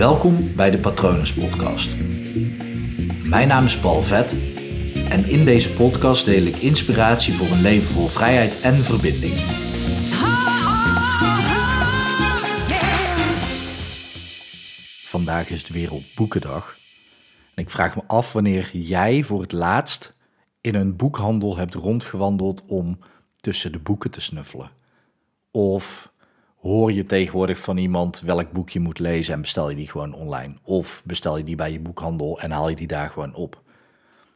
Welkom bij de Patronus Podcast. Mijn naam is Paul Vet en in deze podcast deel ik inspiratie voor een leven vol vrijheid en verbinding. Vandaag is het Wereldboekendag. En ik vraag me af wanneer jij voor het laatst in een boekhandel hebt rondgewandeld om tussen de boeken te snuffelen. Of hoor je tegenwoordig van iemand welk boek je moet lezen en bestel je die gewoon online. Of bestel je die bij je boekhandel en haal je die daar gewoon op.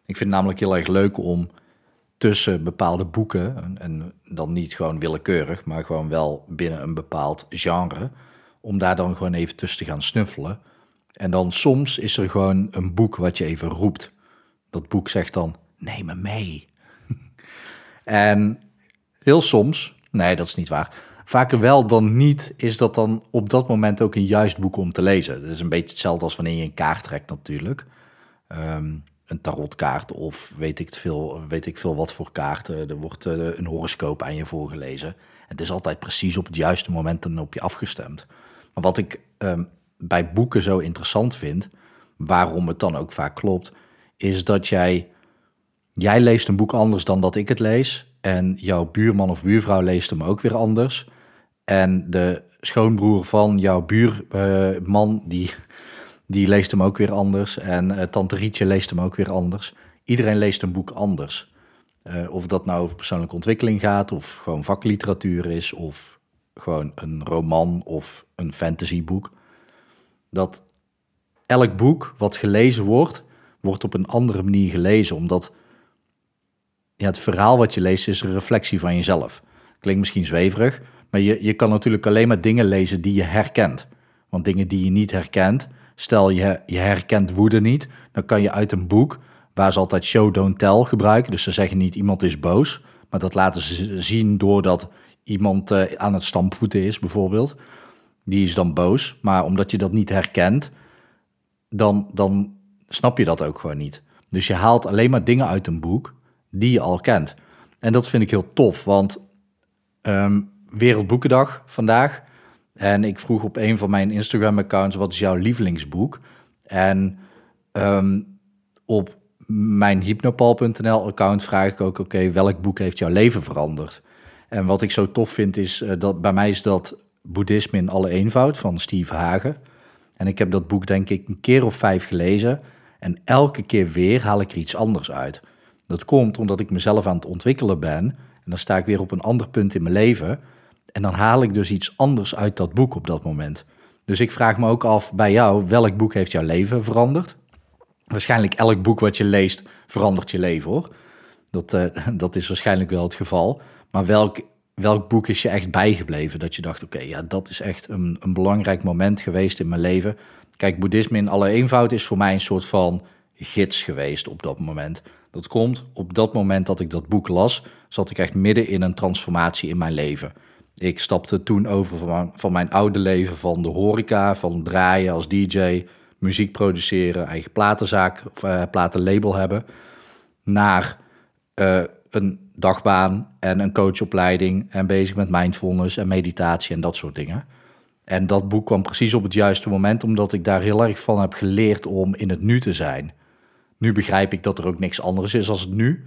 Ik vind het namelijk heel erg leuk om tussen bepaalde boeken, en dan niet gewoon willekeurig, maar gewoon wel binnen een bepaald genre, om daar dan gewoon even tussen te gaan snuffelen. En dan soms is er gewoon een boek wat je even roept. Dat boek zegt dan, neem me mee. en heel soms, nee dat is niet waar, vaker wel dan niet is dat dan op dat moment ook een juist boek om te lezen. Dat is een beetje hetzelfde als wanneer je een kaart trekt natuurlijk. Um, een tarotkaart of weet ik, veel, weet ik veel wat voor kaarten. Er wordt uh, een horoscoop aan je voorgelezen. Het is altijd precies op het juiste moment dan op je afgestemd. Maar wat ik um, bij boeken zo interessant vind, waarom het dan ook vaak klopt, is dat jij, jij leest een boek anders dan dat ik het lees. En jouw buurman of buurvrouw leest hem ook weer anders. En de schoonbroer van jouw buurman, die, die leest hem ook weer anders. En uh, tante Rietje leest hem ook weer anders. Iedereen leest een boek anders. Uh, of dat nou over persoonlijke ontwikkeling gaat, of gewoon vakliteratuur is, of gewoon een roman of een fantasyboek. Dat elk boek wat gelezen wordt, wordt op een andere manier gelezen, omdat ja, het verhaal wat je leest is een reflectie van jezelf. Klinkt misschien zweverig, maar je, je kan natuurlijk alleen maar dingen lezen die je herkent. Want dingen die je niet herkent, stel je, je herkent woede niet, dan kan je uit een boek, waar ze altijd show, don't tell gebruiken, dus ze zeggen niet iemand is boos, maar dat laten ze zien doordat iemand uh, aan het stampvoeten is bijvoorbeeld. Die is dan boos, maar omdat je dat niet herkent, dan, dan snap je dat ook gewoon niet. Dus je haalt alleen maar dingen uit een boek die je al kent. En dat vind ik heel tof, want um, Wereldboekendag vandaag. En ik vroeg op een van mijn Instagram-accounts: wat is jouw lievelingsboek? En um, op mijn hypnopal.nl-account vraag ik ook: oké, welk boek heeft jouw leven veranderd? En wat ik zo tof vind is uh, dat bij mij is dat Boeddhisme in alle eenvoud van Steve Hagen. En ik heb dat boek denk ik een keer of vijf gelezen. En elke keer weer haal ik er iets anders uit. Dat komt omdat ik mezelf aan het ontwikkelen ben. En dan sta ik weer op een ander punt in mijn leven. En dan haal ik dus iets anders uit dat boek op dat moment. Dus ik vraag me ook af bij jou, welk boek heeft jouw leven veranderd? Waarschijnlijk elk boek wat je leest verandert je leven hoor. Dat, uh, dat is waarschijnlijk wel het geval. Maar welk, welk boek is je echt bijgebleven? Dat je dacht, oké, ja, dat is echt een, een belangrijk moment geweest in mijn leven. Kijk, boeddhisme in alle eenvoud is voor mij een soort van gids geweest op dat moment. Dat komt op dat moment dat ik dat boek las, zat ik echt midden in een transformatie in mijn leven. Ik stapte toen over van mijn, van mijn oude leven van de horeca, van draaien als DJ, muziek produceren, eigen platenzaak of uh, platenlabel hebben, naar uh, een dagbaan en een coachopleiding en bezig met mindfulness en meditatie en dat soort dingen. En dat boek kwam precies op het juiste moment, omdat ik daar heel erg van heb geleerd om in het nu te zijn. Nu begrijp ik dat er ook niks anders is als het nu.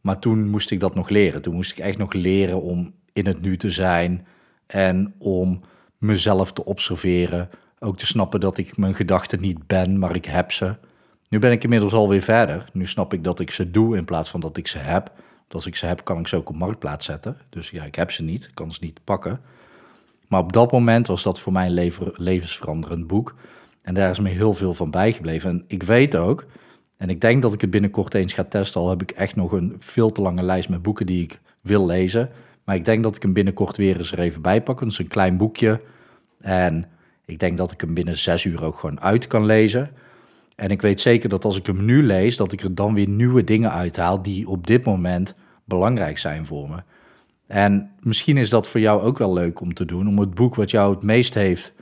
Maar toen moest ik dat nog leren. Toen moest ik echt nog leren om in het nu te zijn en om mezelf te observeren. Ook te snappen dat ik mijn gedachten niet ben, maar ik heb ze. Nu ben ik inmiddels alweer verder. Nu snap ik dat ik ze doe in plaats van dat ik ze heb. Want als ik ze heb, kan ik ze ook op marktplaats zetten. Dus ja, ik heb ze niet, ik kan ze niet pakken. Maar op dat moment was dat voor mij een levensveranderend boek. En daar is me heel veel van bijgebleven. En ik weet ook, en ik denk dat ik het binnenkort eens ga testen, al heb ik echt nog een veel te lange lijst met boeken die ik wil lezen. Maar ik denk dat ik hem binnenkort weer eens er even bij pak. Het is een klein boekje. En ik denk dat ik hem binnen zes uur ook gewoon uit kan lezen. En ik weet zeker dat als ik hem nu lees, dat ik er dan weer nieuwe dingen uithaal die op dit moment belangrijk zijn voor me. En misschien is dat voor jou ook wel leuk om te doen, om het boek wat jou het meest heeft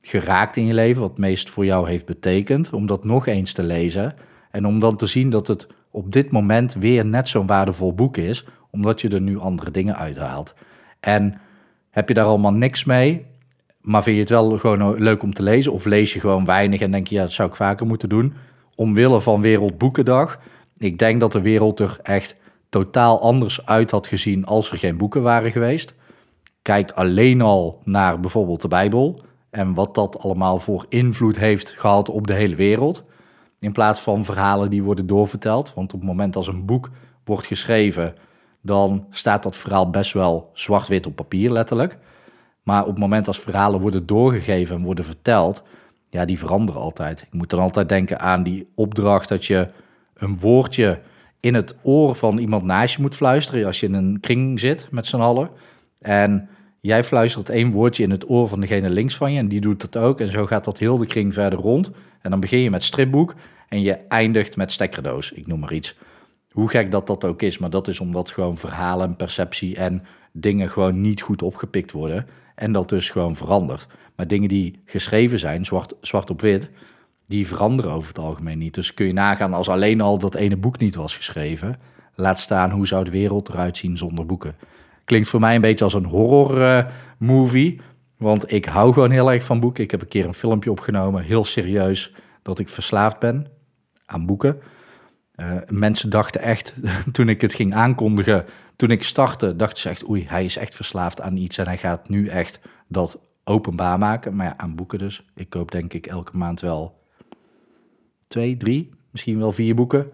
geraakt in je leven, wat het meest voor jou heeft betekend, om dat nog eens te lezen. En om dan te zien dat het op dit moment weer net zo'n waardevol boek is, omdat je er nu andere dingen uithaalt. En heb je daar allemaal niks mee? maar vind je het wel gewoon leuk om te lezen? Of lees je gewoon weinig en denk je, ja, dat zou ik vaker moeten doen? Omwille van Wereldboekendag. Ik denk dat de wereld er echt totaal anders uit had gezien als er geen boeken waren geweest. Kijk alleen al naar bijvoorbeeld de Bijbel en wat dat allemaal voor invloed heeft gehad op de hele wereld. In plaats van verhalen die worden doorverteld. Want op het moment als een boek wordt geschreven, dan staat dat verhaal best wel zwart-wit op papier, letterlijk. Maar op het moment als verhalen worden doorgegeven en worden verteld, ja, die veranderen altijd. Ik moet dan altijd denken aan die opdracht dat je een woordje in het oor van iemand naast je moet fluisteren als je in een kring zit met z'n allen. En jij fluistert één woordje in het oor van degene links van je en die doet dat ook. En zo gaat dat heel de kring verder rond. En dan begin je met stripboek en je eindigt met stekkerdoos, ik noem maar iets. Hoe gek dat dat ook is, maar dat is omdat gewoon verhalen, perceptie en dingen gewoon niet goed opgepikt worden. En dat dus gewoon verandert. Maar dingen die geschreven zijn, zwart, zwart op wit, die veranderen over het algemeen niet. Dus kun je nagaan als alleen al dat ene boek niet was geschreven. Laat staan hoe zou de wereld eruit zien zonder boeken. Klinkt voor mij een beetje als een horror uh, movie. Want ik hou gewoon heel erg van boeken. Ik heb een keer een filmpje opgenomen, heel serieus, dat ik verslaafd ben aan boeken. Uh, mensen dachten echt, toen ik het ging aankondigen, toen ik startte, dachten ze echt, oei, hij is echt verslaafd aan iets en hij gaat nu echt dat openbaar maken. Maar ja, aan boeken dus. Ik koop denk ik elke maand wel twee, drie, misschien wel vier boeken.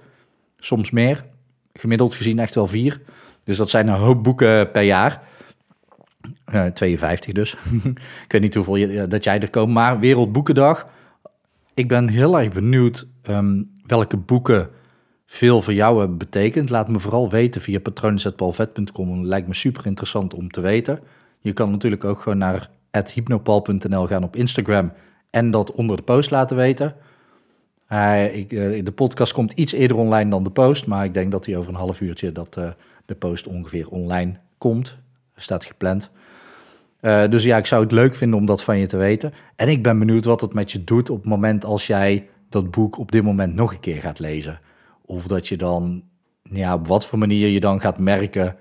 Soms meer. Gemiddeld gezien echt wel vier. Dus dat zijn een hoop boeken per jaar. Uh, eh, 52 dus. ik weet niet hoeveel dat jij er komt. Maar Wereldboekendag. Ik ben heel erg benieuwd ehm, welke boeken veel voor jou hebben betekend. Laat me vooral weten via patronen.palvet.com. Lijkt me super interessant om te weten. Je kan natuurlijk ook gewoon naar hypnopal.nl gaan op Instagram en dat onder de post laten weten. Uh, ik, uh, de podcast komt iets eerder online dan de post, maar ik denk dat hij over een half uurtje dat de post ongeveer online komt. Staat gepland. dus ja, ik zou het leuk vinden om dat van je te weten. En ik ben benieuwd wat het met je doet op het moment als jij dat boek op dit moment nog een keer gaat lezen. Of dat je dan, ja, op wat voor manier je dan gaat merken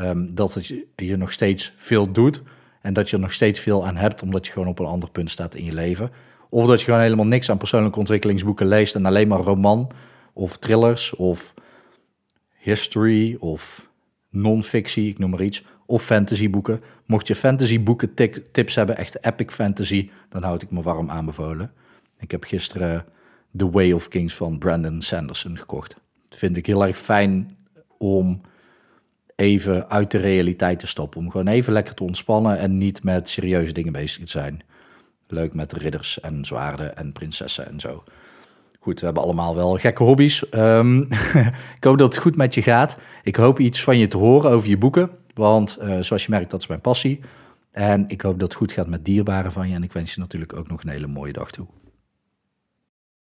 um, dat het je nog steeds veel doet. En dat je er nog steeds veel aan hebt, omdat je gewoon op een ander punt staat in je leven. Of dat je gewoon helemaal niks aan persoonlijke ontwikkelingsboeken leest en alleen maar roman of thrillers of history of non-fictie, ik noem maar iets. Of fantasyboeken. Mocht je fantasyboeken tips hebben, echt epic fantasy, dan houd ik me warm aanbevolen. Ik heb gisteren The Way of Kings van Brandon Sanderson gekocht. Dat vind ik heel erg fijn om even uit de realiteit te stoppen. Om gewoon even lekker te ontspannen en niet met serieuze dingen bezig te zijn. Leuk met ridders en zwaarden en prinsessen en zo. Goed, we hebben allemaal wel gekke hobby's. Um, ik hoop dat het goed met je gaat. Ik hoop iets van je te horen over je boeken. Want uh, zoals je merkt, dat is mijn passie. En ik hoop dat het goed gaat met dierbaren van je. En ik wens je natuurlijk ook nog een hele mooie dag toe.